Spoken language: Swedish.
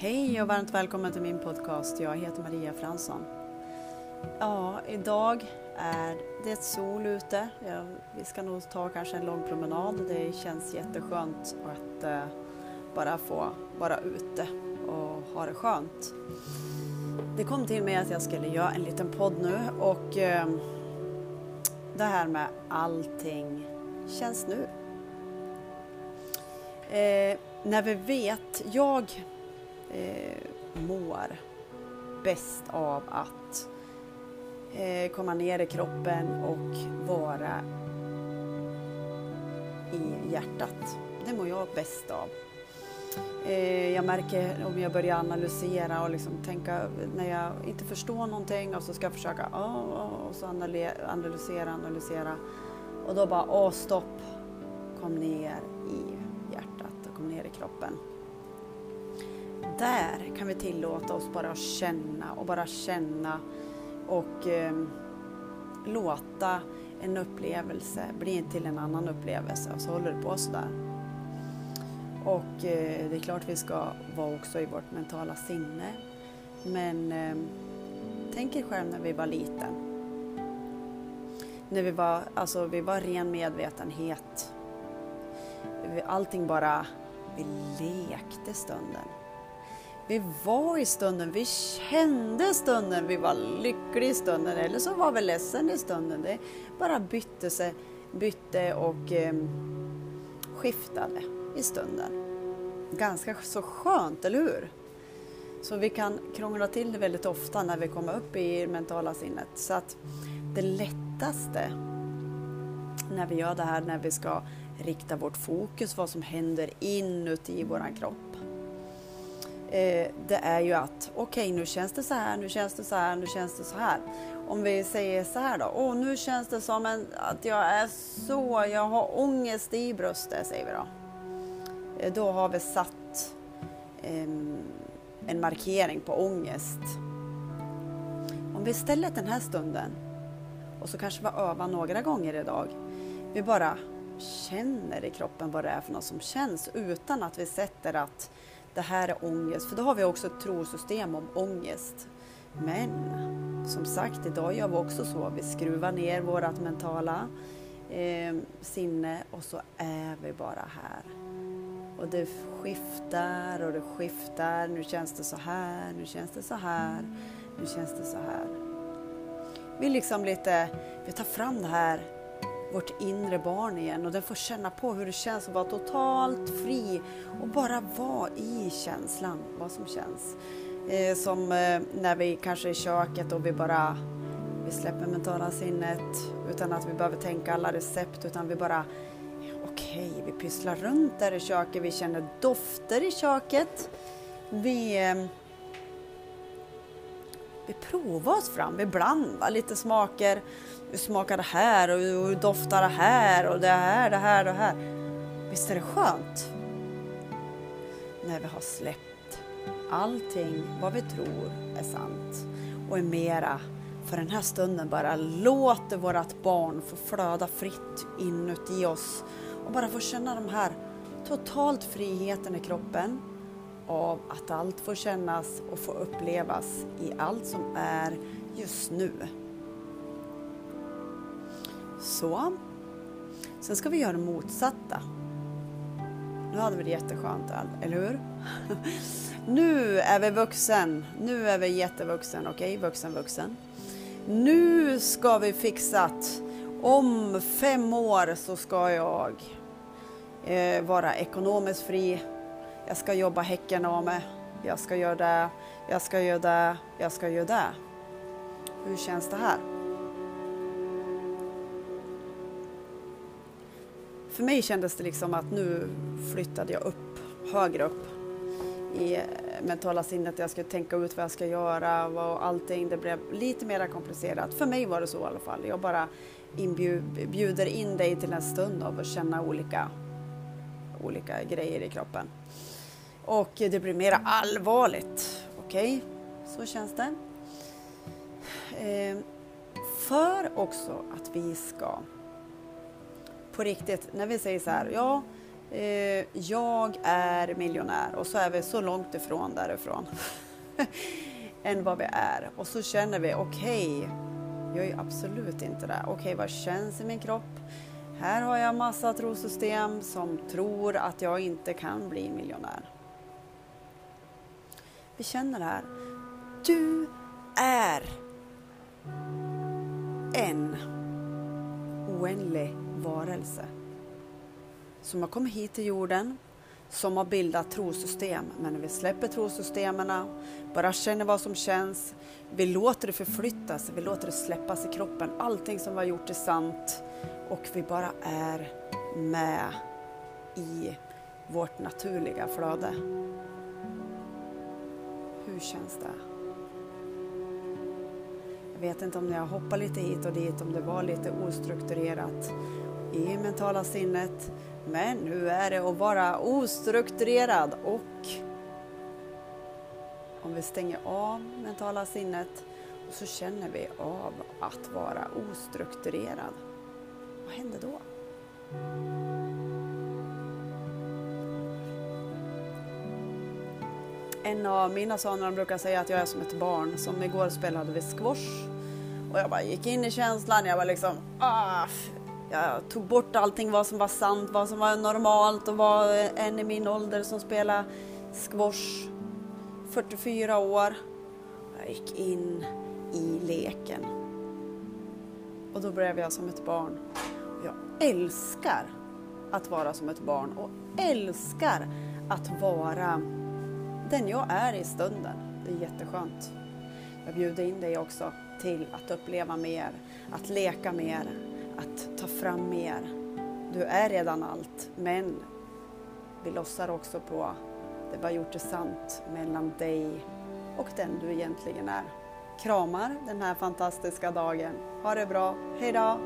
Hej och varmt välkommen till min podcast. Jag heter Maria Fransson. Ja, idag är det sol ute. Ja, vi ska nog ta kanske en lång promenad. Det känns jätteskönt att eh, bara få vara ute och ha det skönt. Det kom till mig att jag skulle göra en liten podd nu och eh, det här med allting känns nu. Eh, när vi vet, jag eh, mår bäst av att eh, komma ner i kroppen och vara i hjärtat. Det mår jag bäst av. Eh, jag märker om jag börjar analysera och liksom tänka när jag inte förstår någonting och så ska jag försöka oh, och så analysera, analysera och då bara åh stopp, kom ner i hjärtat och kom ner i kroppen där kan vi tillåta oss bara att känna och bara känna och eh, låta en upplevelse bli till en annan upplevelse och så håller det på sådär. Och eh, det är klart vi ska vara också i vårt mentala sinne. Men eh, tänk er själv när vi var liten. När vi var, alltså vi var ren medvetenhet. Allting bara, vi lekte stunden. Vi var i stunden, vi kände stunden, vi var lyckliga i stunden eller så var vi ledsen i stunden. Det bara bytte, sig, bytte och eh, skiftade i stunden. Ganska så skönt, eller hur? Så vi kan krångla till det väldigt ofta när vi kommer upp i mentala sinnet. Så att det lättaste när vi gör det här, när vi ska rikta vårt fokus, vad som händer inuti våran kropp eh, det är ju att okej, okay, nu känns det så här, nu känns det så här, nu känns det så här. Om vi säger så här då, åh, nu känns det som en, att jag är så, jag har ångest i bröstet, säger vi då. Eh, då har vi satt eh, en markering på ångest. Om vi istället den här stunden, och så kanske vi övar några gånger idag, vi bara känner i kroppen vad det är för något som känns utan att vi sätter att det här är ångest. För då har vi också ett trosystem om ångest. Men som sagt, idag gör vi också så. Vi skruvar ner vårt mentala eh, sinne och så är vi bara här. Och det skiftar och det skiftar. Nu känns det så här, nu känns det så här, nu känns det så här. Vi liksom lite, vi tar fram det här vårt inre barn igen och den får känna på hur det känns att vara totalt fri och bara vara i känslan, vad som känns. Eh, som eh, när vi kanske är i köket och vi bara vi släpper mentala sinnet utan att vi behöver tänka alla recept utan vi bara okej, okay, vi pysslar runt där i köket, vi känner dofter i köket. Vi eh, vi provar oss fram, vi blandar lite smaker. Vi smakar det här och vi doftar det här och det här, det här och det här. Visst är det skönt? När vi har släppt allting vad vi tror är sant och är mera för den här stunden bara låter vårt barn få flöda fritt inuti oss och bara få känna de här totalt friheten i kroppen av att allt får kännas och få upplevas i allt som är just nu. Så. Sen ska vi göra det motsatta. Nu hade vi det jätteskönt, eller hur? nu är vi vuxen. Nu är vi jättevuxen, okej? Okay? Vuxen, vuxen. Nu ska vi fixat. Om fem år så ska jag eh, vara ekonomiskt fri jag ska jobba häcken av mig. Jag ska göra det, jag ska göra det, jag ska göra det. Hur känns det här? För mig kändes det liksom att nu flyttade jag upp, högre upp i eh, mentala sinnet. Jag skulle tänka ut vad jag ska göra och allting. Det blev lite mer komplicerat. För mig var det så i alla fall. Jag bara inbjuder in dig till en stund av att känna olika, olika grejer i kroppen. Och det blir mer allvarligt. Okej, okay? så känns det. Eh, för också att vi ska på riktigt, när vi säger så här, ja, eh, jag är miljonär och så är vi så långt ifrån därifrån än vad vi är. Och så känner vi, okej, okay, jag är absolut inte det. Okej, okay, vad känns i min kropp? Här har jag massa trosystem som tror att jag inte kan bli miljonär. Vi känner det här. Du är en oändlig varelse som har kommit hit till jorden, som har bildat trosystem. Men när vi släpper trosystemen, bara känner vad som känns, vi låter det förflyttas, vi låter det släppas i kroppen. Allting som vi har gjort är sant och vi bara är med i vårt naturliga flöde. Hur känns det? Jag vet inte om jag hoppar lite hit och dit, om det var lite ostrukturerat i mentala sinnet. Men hur är det att vara ostrukturerad och om vi stänger av mentala sinnet och så känner vi av att vara ostrukturerad. Vad händer då? En av mina söner brukar säga att jag är som ett barn. Som igår spelade vi squash. Och jag bara gick in i känslan. Jag var liksom, ah, jag tog bort allting vad som var sant, vad som var normalt och var en i min ålder som spelade squash. 44 år. Jag gick in i leken. Och då blev jag som ett barn. Jag älskar att vara som ett barn och älskar att vara den jag är i stunden. Det är jätteskönt. Jag bjuder in dig också till att uppleva mer, att leka mer, att ta fram mer. Du är redan allt, men vi lossar också på det vi har gjort det sant mellan dig och den du egentligen är. Kramar den här fantastiska dagen. Ha det bra. Hejdå!